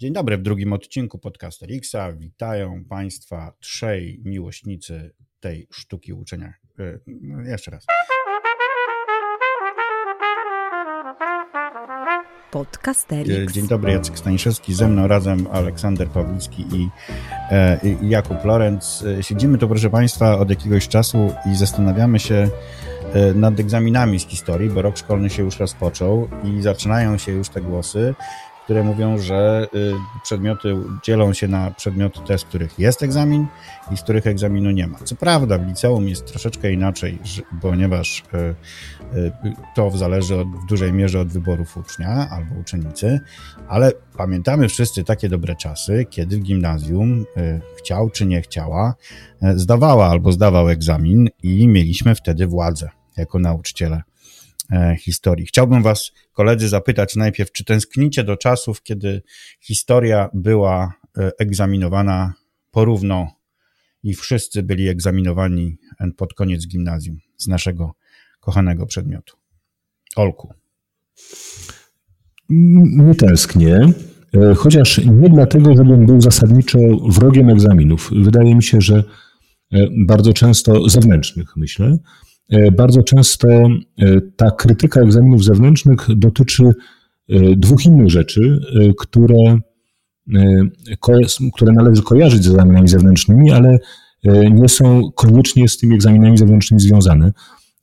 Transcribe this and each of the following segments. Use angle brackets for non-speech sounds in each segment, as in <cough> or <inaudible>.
Dzień dobry, w drugim odcinku podcaster Xa witają Państwa trzej miłośnicy tej sztuki uczenia. No, jeszcze raz. Podcasterix. Dzień dobry, Jacek Staniszewski, ze mną razem Aleksander Pawlicki i, e, i Jakub Lorenz. Siedzimy tu, proszę Państwa, od jakiegoś czasu i zastanawiamy się nad egzaminami z historii, bo rok szkolny się już rozpoczął i zaczynają się już te głosy, które mówią, że y, przedmioty dzielą się na przedmioty te, z których jest egzamin i z których egzaminu nie ma. Co prawda w liceum jest troszeczkę inaczej, ponieważ y, y, to zależy od, w dużej mierze od wyborów ucznia albo uczennicy, ale pamiętamy wszyscy takie dobre czasy, kiedy w gimnazjum chciał czy nie chciała, zdawała albo zdawał egzamin i mieliśmy wtedy władzę jako nauczyciele. E, historii. Chciałbym Was, koledzy, zapytać najpierw, czy tęsknicie do czasów, kiedy historia była e, egzaminowana porówno i wszyscy byli egzaminowani pod koniec gimnazjum z naszego kochanego przedmiotu. Olku. Nie tęsknię, e, chociaż nie dlatego, żebym był zasadniczo wrogiem egzaminów. Wydaje mi się, że bardzo często zewnętrznych, myślę, bardzo często e, ta krytyka egzaminów zewnętrznych dotyczy e, dwóch innych rzeczy, które, które należy kojarzyć z egzaminami zewnętrznymi, ale nie są koniecznie z tymi egzaminami zewnętrznymi związane.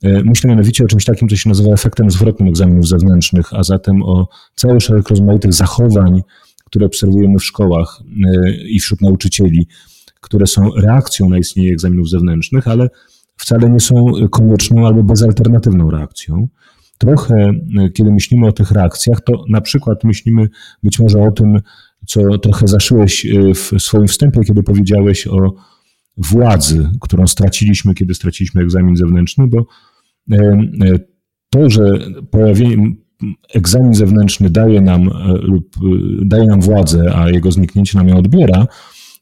Myślę mianowicie o czymś takim, co się nazywa efektem zwrotnym egzaminów zewnętrznych, a zatem o cały szereg rozmaitych zachowań, które obserwujemy w szkołach i wśród nauczycieli, które są reakcją na istnienie egzaminów zewnętrznych, ale wcale nie są konieczną albo bezalternatywną reakcją. Trochę, e, kiedy myślimy o tych reakcjach, to na przykład myślimy być może o tym, co trochę zaszyłeś e, w swoim wstępie, kiedy powiedziałeś o władzy, którą straciliśmy, kiedy straciliśmy egzamin zewnętrzny, bo e, to, że pojawienie, egzamin zewnętrzny daje nam lub daje nam władzę, a jego zniknięcie nam ją odbiera,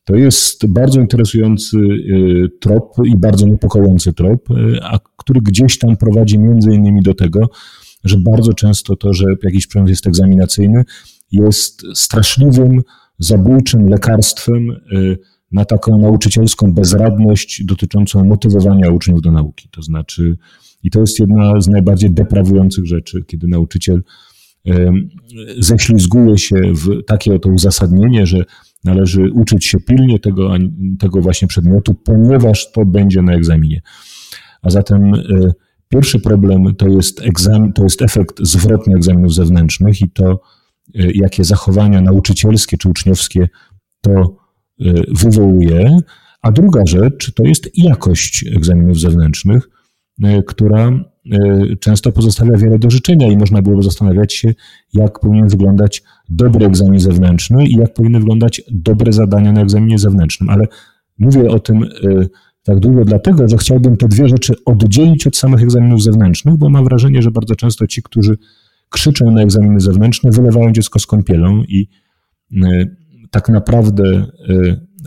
to jest bardzo interesujący y, trop i bardzo niepokojący trop, y, a który gdzieś tam prowadzi między innymi do tego, że bardzo często to, że jakiś przedmiot jest egzaminacyjny, jest straszliwym, zabójczym lekarstwem y, na taką nauczycielską bezradność dotyczącą motywowania uczniów do nauki. To znaczy, i to jest jedna z najbardziej deprawujących rzeczy, kiedy nauczyciel ześlizguje się w takie oto uzasadnienie, że Należy uczyć się pilnie tego, tego właśnie przedmiotu, ponieważ to będzie na egzaminie. A zatem e, pierwszy problem to jest, egzamin, to jest efekt zwrotny egzaminów zewnętrznych i to, e, jakie zachowania nauczycielskie czy uczniowskie to e, wywołuje. A druga rzecz to jest jakość egzaminów zewnętrznych, która często pozostawia wiele do życzenia i można byłoby zastanawiać się, jak powinien wyglądać dobry egzamin zewnętrzny i jak powinny wyglądać dobre zadania na egzaminie zewnętrznym. Ale mówię o tym y, tak długo dlatego, że chciałbym te dwie rzeczy oddzielić od samych egzaminów zewnętrznych, bo mam wrażenie, że bardzo często ci, którzy krzyczą na egzaminy zewnętrzne, wylewają dziecko z kąpielą i y, tak naprawdę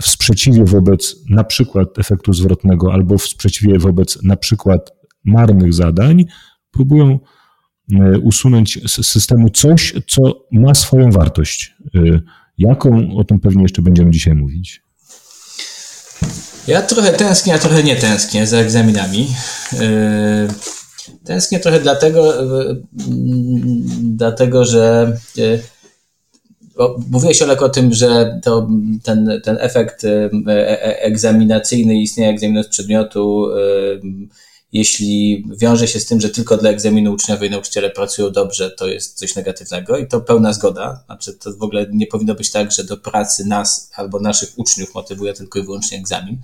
w sprzeciwie wobec na przykład efektu zwrotnego albo w sprzeciwie wobec na przykład marnych zadań, próbują e, usunąć z systemu coś, co ma swoją wartość. E, jaką? O tym pewnie jeszcze będziemy dzisiaj mówić. Ja trochę tęsknię, a trochę nie tęsknię za egzaminami. E, tęsknię trochę dlatego, dlatego że mówiłeś Olek o tym, że to, ten, ten efekt egzaminacyjny istnieje egzaminu z przedmiotu jeśli wiąże się z tym, że tylko dla egzaminu uczniowie nauczyciele pracują dobrze, to jest coś negatywnego i to pełna zgoda. Znaczy, to w ogóle nie powinno być tak, że do pracy nas albo naszych uczniów motywuje tylko i wyłącznie egzamin.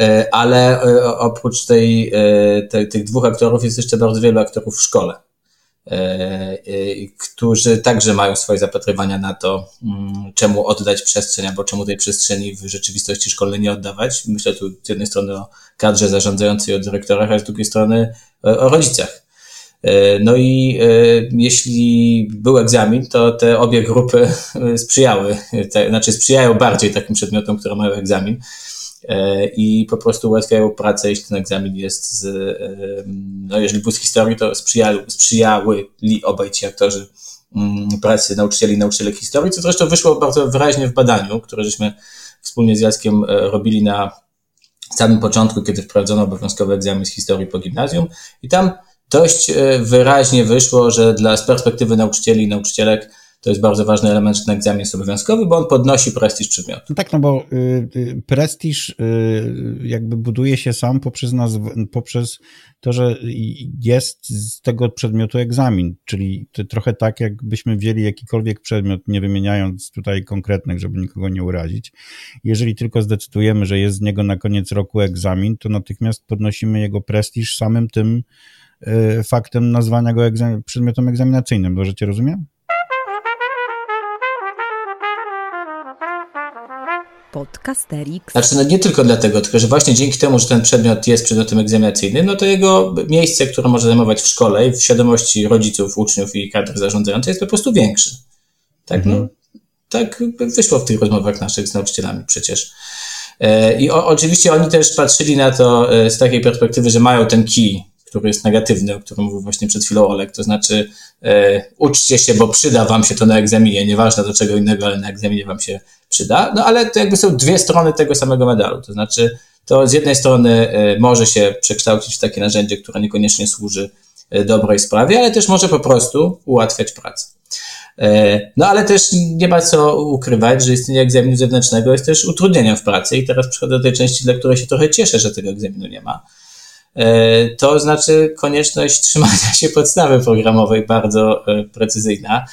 E, ale e, oprócz tej, e, tej, tych dwóch aktorów jest jeszcze bardzo wielu aktorów w szkole. E, e, którzy także mają swoje zapatrywania na to, mm, czemu oddać przestrzeń, albo czemu tej przestrzeni w rzeczywistości szkolnej nie oddawać. Myślę tu z jednej strony o kadrze zarządzającej, o dyrektorach, a z drugiej strony o rodzicach. E, no i jeśli był egzamin, to te obie grupy <laughs> sprzyjały, znaczy sprzyjają bardziej takim przedmiotom, które mają egzamin. E, i po prostu ułatwiają pracę, jeśli ten egzamin jest z, no jeżeli był z historii, to sprzyjały, sprzyjały li obaj ci aktorzy mm, pracy nauczycieli i nauczycielek historii, co zresztą wyszło bardzo wyraźnie w badaniu, które żeśmy wspólnie z Jackiem e, robili na samym początku, kiedy wprowadzono obowiązkowy egzamin z historii po gimnazjum. I tam dość e, wyraźnie wyszło, że dla z perspektywy nauczycieli i nauczycielek to jest bardzo ważny element, że ten egzamin jest obowiązkowy, bo on podnosi prestiż przedmiotu. No tak, no bo y, y, prestiż y, jakby buduje się sam poprzez, nazw- poprzez to, że jest z tego przedmiotu egzamin, czyli trochę tak, jakbyśmy wzięli jakikolwiek przedmiot, nie wymieniając tutaj konkretnych, żeby nikogo nie urazić. Jeżeli tylko zdecydujemy, że jest z niego na koniec roku egzamin, to natychmiast podnosimy jego prestiż samym tym y, faktem nazwania go egzam- przedmiotem egzaminacyjnym. Dobrze cię rozumiem? Podcasterix. Znaczy, no nie tylko dlatego, tylko że właśnie dzięki temu, że ten przedmiot jest przedmiotem egzaminacyjnym, no to jego miejsce, które może zajmować w szkole i w świadomości rodziców, uczniów i kadr zarządzających jest po prostu większy. Tak, mhm. no, tak wyszło w tych rozmowach naszych z nauczycielami przecież. E, I o, oczywiście oni też patrzyli na to e, z takiej perspektywy, że mają ten kij, który jest negatywny, o którym mówił właśnie przed chwilą Olek, to znaczy e, uczcie się, bo przyda wam się to na egzaminie, nieważne do czego innego, ale na egzaminie wam się przyda, no ale to jakby są dwie strony tego samego medalu, to znaczy to z jednej strony e, może się przekształcić w takie narzędzie, które niekoniecznie służy e, dobrej sprawie, ale też może po prostu ułatwiać pracę. E, no ale też nie ma co ukrywać, że istnienie egzaminu zewnętrznego jest też utrudnieniem w pracy i teraz przychodzę do tej części, dla której się trochę cieszę, że tego egzaminu nie ma. To znaczy konieczność trzymania <laughs> się podstawy programowej bardzo precyzyjna.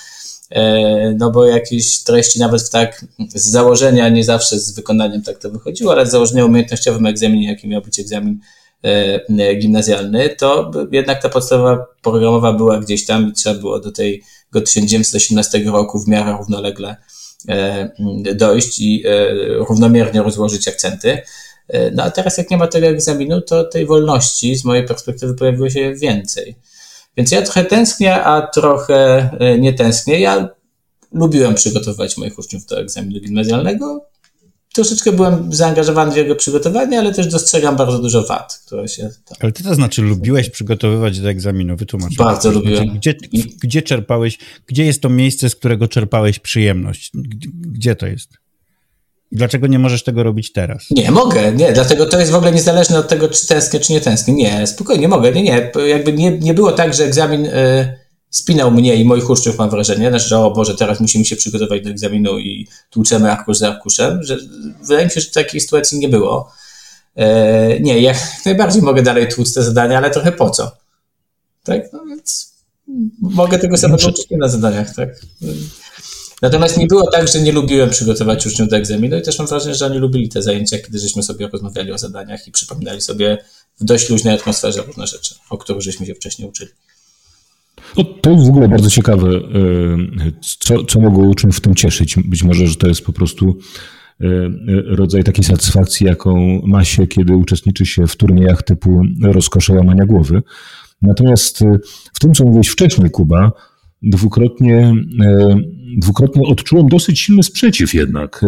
E, no bo jakieś treści nawet tak z założenia, nie zawsze z wykonaniem tak to wychodziło, ale z założenia umiejętnościowym egzaminie, jakim miał być egzamin e, gimnazjalny, to jednak ta podstawa programowa była gdzieś tam i trzeba było do tego 1918 roku w miarę równolegle e, dojść i równomiernie rozłożyć akcenty. No a teraz jak nie ma tego egzaminu, to tej wolności z mojej perspektywy pojawiło się więcej. Więc ja trochę tęsknię, a trochę e, nie tęsknię. Ja lubiłem przygotowywać moich uczniów do egzaminu gimnazjalnego. Troszeczkę byłem zaangażowany w jego przygotowanie, ale też dostrzegam bardzo dużo wad, które się tam... Ale ty to znaczy lubiłeś przygotowywać do egzaminu, wytłumacz. Bardzo lubiłem. Znaczy, gdzie, gdzie czerpałeś, gdzie jest to miejsce, z którego czerpałeś przyjemność? Gdzie to jest? Dlaczego nie możesz tego robić teraz? Nie, mogę, nie, dlatego to jest w ogóle niezależne od tego, czy tęsknię, czy nie tęsknię. Nie, spokojnie, mogę, nie, nie. Jakby nie, nie było tak, że egzamin y, spinał mnie i moich uczniów, mam wrażenie, znaczy, że o Boże, teraz musimy się przygotować do egzaminu i tłuczemy arkusz za arkuszem, że wydaje mi się, że takiej sytuacji nie było. Y, nie, jak <laughs> najbardziej mogę dalej tłuc te zadania, ale trochę po co? Tak, no więc mogę tego samego uczyć na zadaniach, tak. Natomiast nie było tak, że nie lubiłem przygotować uczniów do egzaminu i też mam wrażenie, że oni lubili te zajęcia, kiedy żeśmy sobie rozmawiali o zadaniach i przypominali sobie w dość luźnej atmosferze różne rzeczy, o których żeśmy się wcześniej uczyli. No, to jest w ogóle bardzo ciekawe, e, co, co mogło uczniów w tym cieszyć. Być może, że to jest po prostu e, rodzaj takiej satysfakcji, jaką ma się, kiedy uczestniczy się w turniejach typu rozkosze łamania głowy. Natomiast w tym, co mówiłeś wcześniej, Kuba, dwukrotnie, e, dwukrotnie odczułem dosyć silny sprzeciw jednak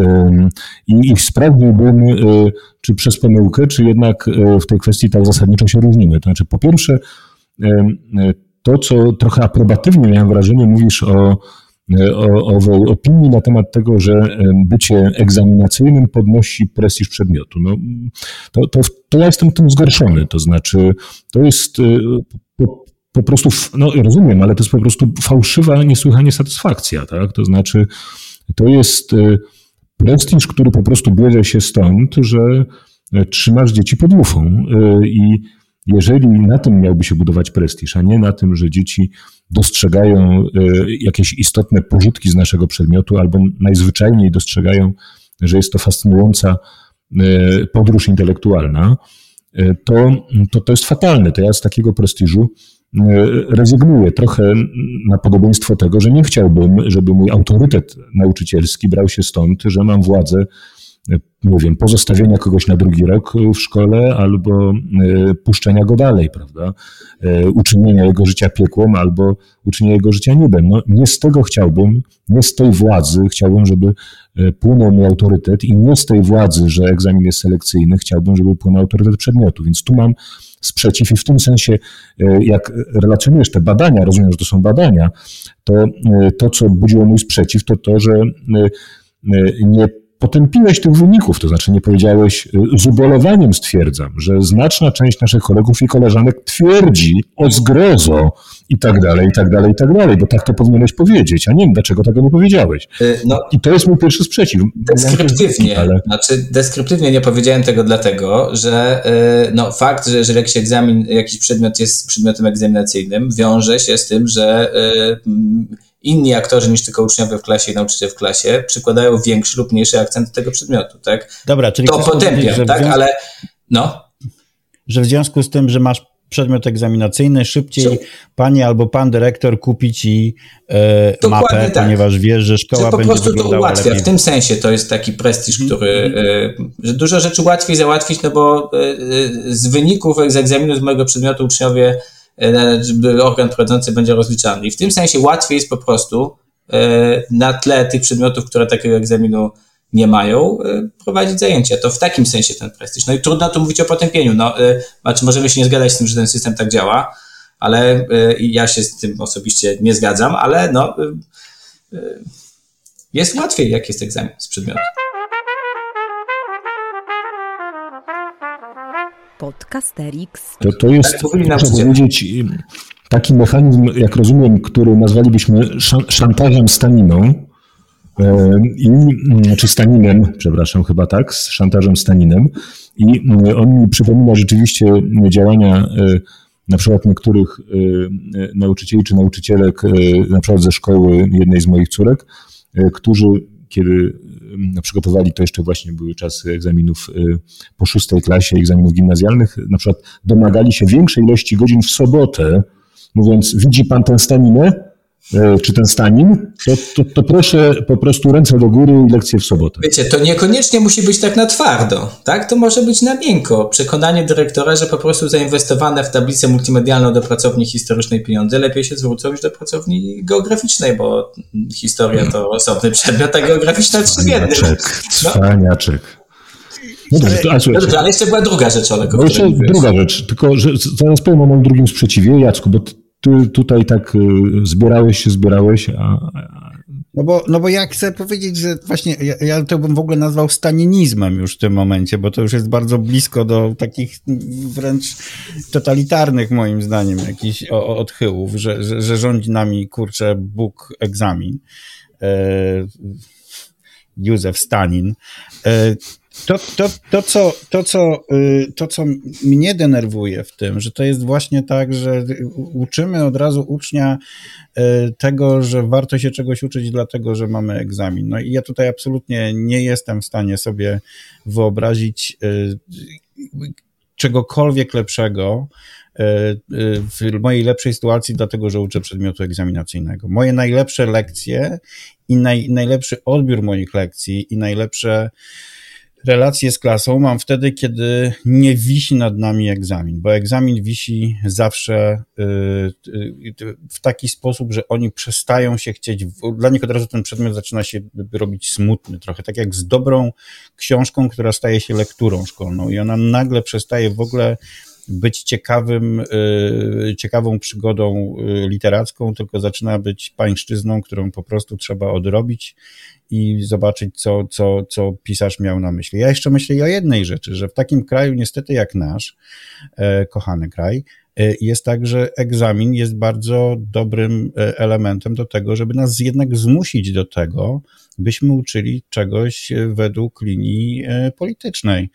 i, i sprawdziłbym, e, czy przez pomyłkę, czy jednak e, w tej kwestii tak zasadniczo się różnimy. To znaczy, po pierwsze, to, co trochę aprobatywnie miałem wrażenie, mówisz o, o owej opinii na temat tego, że bycie egzaminacyjnym podnosi prestiż przedmiotu. No, to, to, to ja jestem tym zgorszony. To znaczy, to jest po prostu, no rozumiem, ale to jest po prostu fałszywa, niesłychanie satysfakcja, tak? To znaczy, to jest e, prestiż, który po prostu bierze się stąd, że e, trzymasz dzieci pod lufą e, i jeżeli na tym miałby się budować prestiż, a nie na tym, że dzieci dostrzegają jakieś istotne pożytki z naszego przedmiotu, albo najzwyczajniej dostrzegają, że jest to fascynująca podróż intelektualna, to, to, to jest fatalne. To ja z takiego prestiżu rezygnuję trochę na podobieństwo tego, że nie chciałbym, żeby mój autorytet nauczycielski brał się stąd, że mam władzę nie wiem, pozostawienia kogoś na drugi rok w szkole albo e, puszczenia go dalej, prawda? E, uczynienia jego życia piekłem albo uczynienia jego życia niebem. No, nie z tego chciałbym, nie z tej władzy chciałbym, żeby e, płynął mi autorytet i nie z tej władzy, że egzamin jest selekcyjny, chciałbym, żeby płynął autorytet przedmiotu. Więc tu mam sprzeciw i w tym sensie, jak relacjonujesz te badania, rozumiem, że to są badania, to to, co budziło mój sprzeciw, to to, że nie potępiłeś tych wyników, to znaczy nie powiedziałeś, y, z ubolowaniem stwierdzam, że znaczna część naszych kolegów i koleżanek twierdzi o zgrozo i tak dalej, i tak dalej, i tak dalej, bo tak to powinieneś powiedzieć, a nie wiem, dlaczego tego nie powiedziałeś. Y, no, I to jest mój pierwszy sprzeciw. Deskryptywnie, ale... znaczy deskryptywnie nie powiedziałem tego dlatego, że y, no, fakt, że jeżeli jakiś egzamin, jakiś przedmiot jest przedmiotem egzaminacyjnym, wiąże się z tym, że inni aktorzy niż tylko uczniowie w klasie i nauczyciel w klasie przykładają większy lub mniejszy akcent do tego przedmiotu, tak? Dobra, czyli to potępiam, tak? Ale no. Że w związku z tym, że masz przedmiot egzaminacyjny, szybciej pani albo pan dyrektor kupi ci e, mapę, tak. ponieważ wiesz, że szkoła że po będzie prostu to ułatwia. Lepiej. W tym sensie to jest taki prestiż, mhm. który, e, że dużo rzeczy łatwiej załatwić, no bo e, e z wyników z egzaminu z mojego przedmiotu uczniowie organ prowadzący będzie rozliczany. I w tym sensie łatwiej jest po prostu e, na tle tych przedmiotów, które takiego egzaminu nie mają, e, prowadzić zajęcia. To w takim sensie ten prestiż. No i trudno tu mówić o potępieniu. No, znaczy możemy się nie zgadzać z tym, że ten system tak działa, ale ja się z tym osobiście nie zgadzam, ale no, jest łatwiej, jak jest egzamin z przedmiotu. Podcasterix. To, to jest, można powiedzieć, taki mechanizm, jak rozumiem, który nazwalibyśmy szantażem staniną, e, i, czy Staninem, przepraszam, chyba tak, z szantażem Staninem. I e, on mi przypomina rzeczywiście działania e, na przykład niektórych nauczycieli czy nauczycielek, na przykład ze szkoły jednej z moich córek, którzy kiedy przygotowali, to jeszcze właśnie były czasy egzaminów y, po szóstej klasie, egzaminów gimnazjalnych, na przykład domagali się większej ilości godzin w sobotę, mówiąc, widzi pan tę staninę? E, czy ten Stanin, to, to, to, proszę po prostu ręce do góry i lekcje w sobotę. Wiecie, to niekoniecznie musi być tak na twardo, tak? To może być na miękko. Przekonanie dyrektora, że po prostu zainwestowane w tablicę multimedialną do pracowni historycznej pieniądze lepiej się zwrócą niż do pracowni geograficznej, bo historia to osobny przedmiot, a geograficzna trzy Cwaniaczek, no. cwaniaczek. No dobrze, to, ale, dobrze, ale jeszcze była druga rzecz, Olek. No jeszcze druga rzecz, tylko że zaraz powiem o moim drugim sprzeciwie, Jacku, bo ty tutaj tak y, zbierałeś się, zbierałeś, a, no bo, no bo ja chcę powiedzieć, że właśnie ja, ja, to bym w ogóle nazwał staninizmem już w tym momencie, bo to już jest bardzo blisko do takich wręcz totalitarnych moim zdaniem jakichś odchyłów, że, że, że rządzi nami, kurczę, Bóg egzamin. E, Józef Stanin. To, to, to, co, to, co, y, to, co mnie denerwuje w tym, że to jest właśnie tak, że uczymy od razu ucznia y, tego, że warto się czegoś uczyć, dlatego że mamy egzamin. No i ja tutaj absolutnie nie jestem w stanie sobie wyobrazić y, czegokolwiek lepszego w mojej lepszej sytuacji, dlatego że uczę przedmiotu egzaminacyjnego. Moje najlepsze lekcje i naj, najlepszy odbiór moich lekcji i najlepsze relacje z klasą mam wtedy, kiedy nie wisi nad nami egzamin, bo egzamin wisi zawsze y, y, w taki sposób, że oni przestają się chcieć, dla nich od razu ten przedmiot zaczyna się robić smutny, trochę tak jak z dobrą książką, która staje się lekturą szkolną i ona nagle przestaje w ogóle być ciekawym, y, ciekawą przygodą literacką, tylko zaczyna być pańszczyzną, którą po prostu trzeba odrobić i zobaczyć, co, co, co pisarz miał na myśli. Ja jeszcze myślę o jednej rzeczy, że w takim kraju, niestety jak nasz, e, kochany kraj, e, jest tak, że egzamin jest bardzo dobrym e, elementem do tego, żeby nas jednak zmusić do tego, byśmy uczyli czegoś według linii politycznej.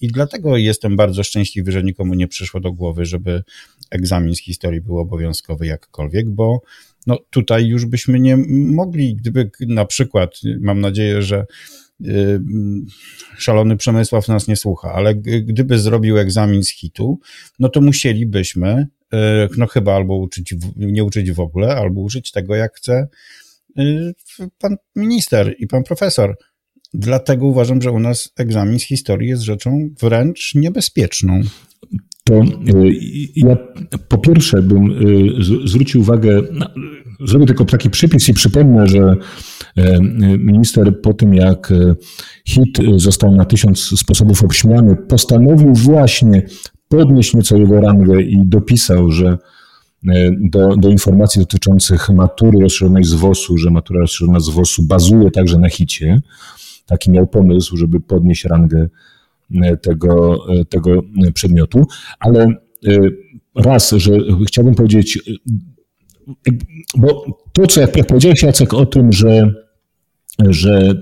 I dlatego jestem bardzo szczęśliwy, że nikomu nie przyszło do głowy, żeby egzamin z historii był obowiązkowy jakkolwiek, bo no tutaj już byśmy nie mogli, gdyby na przykład, mam nadzieję, że y, szalony Przemysław nas nie słucha, ale gdyby zrobił egzamin z hitu, no to musielibyśmy, y, no chyba albo uczyć, nie uczyć w ogóle, albo uczyć tego, jak chce y, pan minister i pan profesor. Dlatego uważam, że u nas egzamin z historii jest rzeczą wręcz niebezpieczną to e, ja po pierwsze bym e, zwrócił uwagę, zrobię tylko taki przypis i przypomnę, że e, minister po tym jak hit został na tysiąc sposobów obśmiany, postanowił właśnie podnieść nieco jego rangę i dopisał, że e, do, do informacji dotyczących matury rozszerzonej z WOS-u, że matura rozszerzona z WOS-u bazuje także na hicie. Taki miał pomysł, żeby podnieść rangę e, tego, tego przedmiotu, ale raz, że chciałbym powiedzieć, bo to, co jak powiedziałeś Jacek o tym, że że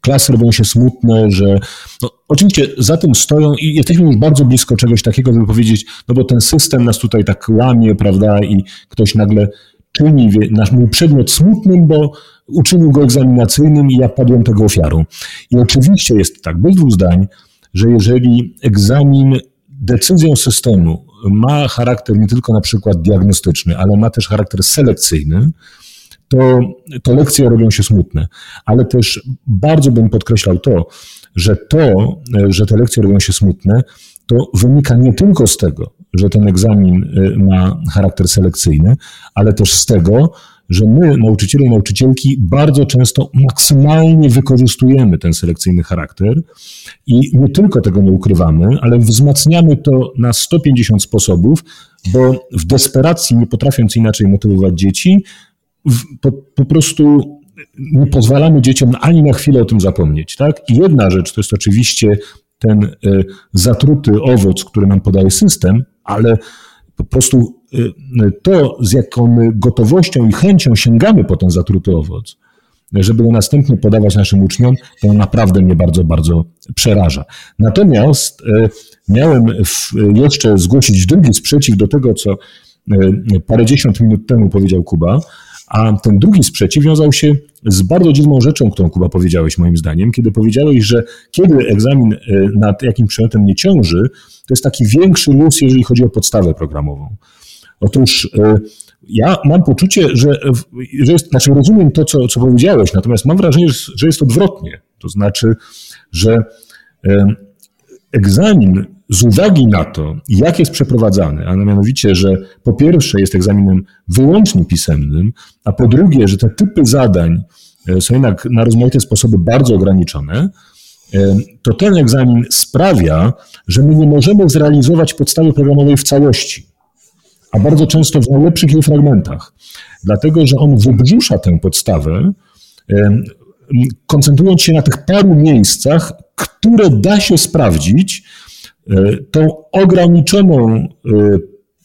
klasy robią się smutne, że no, oczywiście za tym stoją i jesteśmy już bardzo blisko czegoś takiego, żeby powiedzieć, no bo ten system nas tutaj tak łamie, prawda, i ktoś nagle czyni nasz mój przedmiot smutnym, bo uczynił go egzaminacyjnym i ja padłem tego ofiarą. I oczywiście jest tak, bez dwóch zdań, że jeżeli egzamin decyzją systemu ma charakter nie tylko na przykład diagnostyczny, ale ma też charakter selekcyjny, to, to lekcje robią się smutne. Ale też bardzo bym podkreślał to, że to, że te lekcje robią się smutne, to wynika nie tylko z tego, że ten egzamin y, ma charakter selekcyjny, ale też z tego, że my, nauczyciele i nauczycielki, bardzo często maksymalnie wykorzystujemy ten selekcyjny charakter i nie tylko tego nie ukrywamy, ale wzmacniamy to na 150 sposobów, bo w desperacji, nie potrafiąc inaczej motywować dzieci, po, po prostu nie pozwalamy dzieciom ani na chwilę o tym zapomnieć. Tak? I jedna rzecz to jest oczywiście ten e, zatruty owoc, który nam podaje system, ale po prostu to, z jaką gotowością i chęcią sięgamy po ten zatruty owoc, żeby go następnie podawać naszym uczniom, to naprawdę mnie bardzo, bardzo przeraża. Natomiast e, miałem jeszcze zgłosić drugi sprzeciw do tego, co parędziesiąt minut temu powiedział Kuba, a ten drugi sprzeciw wiązał się z bardzo dziwną rzeczą, którą Kuba powiedziałeś moim zdaniem, kiedy powiedziałeś, że kiedy egzamin e, nad jakimś przedmiotem nie ciąży, to jest taki większy luz, jeżeli chodzi o podstawę programową. Otóż e, ja mam poczucie, że, że jest, znaczy rozumiem to, co, co powiedziałeś, natomiast mam wrażenie, że jest odwrotnie. To znaczy, że e, egzamin z uwagi na to, jak jest przeprowadzany, a mianowicie, że po pierwsze jest egzaminem wyłącznie pisemnym, a po drugie, że te typy zadań e, są jednak na rozmaite sposoby bardzo ograniczone, to ten egzamin sprawia, że my nie możemy zrealizować podstawy programowej w całości, a bardzo często w najlepszych jej fragmentach, dlatego że on wybrzusza tę podstawę, koncentrując się na tych paru miejscach, które da się sprawdzić, E, tą ograniczoną e,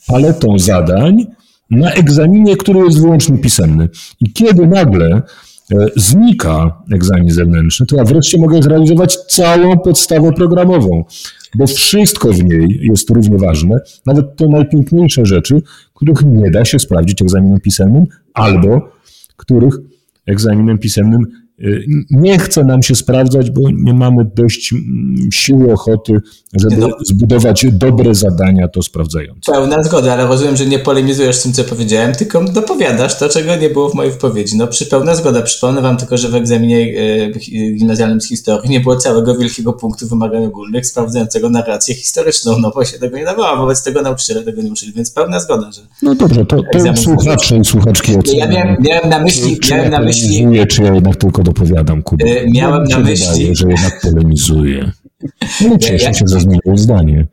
paletą zadań na egzaminie, który jest wyłącznie pisemny. I kiedy nagle e, znika egzamin zewnętrzny, to ja wreszcie mogę zrealizować całą podstawę programową, bo wszystko w niej jest równie ważne, nawet te najpiękniejsze rzeczy, których nie da się sprawdzić egzaminem pisemnym, albo których egzaminem pisemnym nie chce nam się sprawdzać, bo nie mamy dość mm, siły, ochoty, żeby no. zbudować dobre zadania to sprawdzające. Pełna zgoda, ale rozumiem, że nie polemizujesz z tym, co powiedziałem, tylko dopowiadasz to, czego nie było w mojej wypowiedzi. No, przy pełna zgoda. Przypomnę wam tylko, że w egzaminie y, gimnazjalnym z historii nie było całego wielkiego punktu wymagań ogólnych sprawdzającego narrację historyczną, no bo się tego nie dawało, wobec tego nauczyciele tego nie uczyli, więc pełna zgoda, że... No dobrze, to, to słuchacze i słuchaczki Ja miałem, miałem na myśli... Czy, miałem na myśli... Czy ja jednak tylko dopowiadam, Kuba. E, miałem na myśli... Wydaje, że jednak polemizuje. No cieszę się, że zmienił zdanie.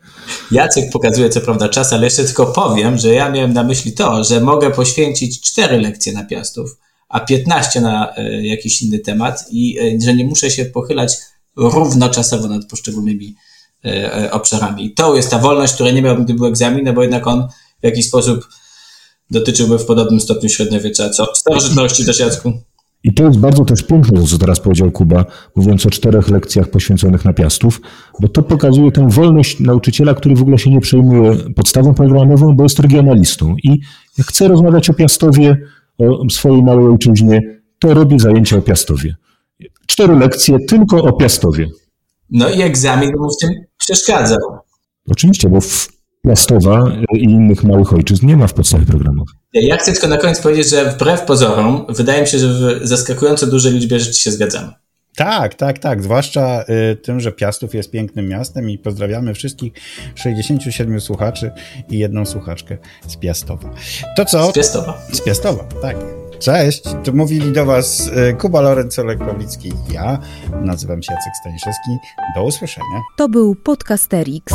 Jacek pokazuje co prawda czas, ale jeszcze tylko powiem, że ja miałem na myśli to, że mogę poświęcić 4 lekcje na piastów, a 15 na e, jakiś inny temat i e, że nie muszę się pochylać równoczasowo nad poszczególnymi obszarami. I to jest ta wolność, której nie miałbym, gdyby był egzamin, no bo jednak on w jakiś sposób dotyczyłby w podobnym stopniu średniowiecza, co starożytności też, Jacku. I to jest bardzo też piękne, co teraz powiedział Kuba, mówiąc o czterech lekcjach poświęconych na piastów, bo to pokazuje tę wolność nauczyciela, który w ogóle się nie przejmuje podstawą programową, bo jest regionalistą. I jak chce rozmawiać o Piastowie, o swojej małej ojczyźnie, to robi zajęcia o Piastowie. Cztery lekcje tylko o Piastowie. No i egzamin mu w tym przeszkadzał. Oczywiście, bo w Piastowa i innych małych ojczyzn nie ma w podstawie programowej. Ja chcę tylko na koniec powiedzieć, że wbrew pozorom, wydaje mi się, że w zaskakująco dużej liczbie rzeczy się zgadzamy. Tak, tak, tak. Zwłaszcza y, tym, że Piastów jest pięknym miastem i pozdrawiamy wszystkich 67 słuchaczy i jedną słuchaczkę z Piastowa. To co? Z Piastowa. Z Piastowa, tak. Cześć, tu mówili do Was y, Kuba Lorencolek Pawlicki i ja. Nazywam się Jacek Staniszewski. Do usłyszenia. To był Podcasterix.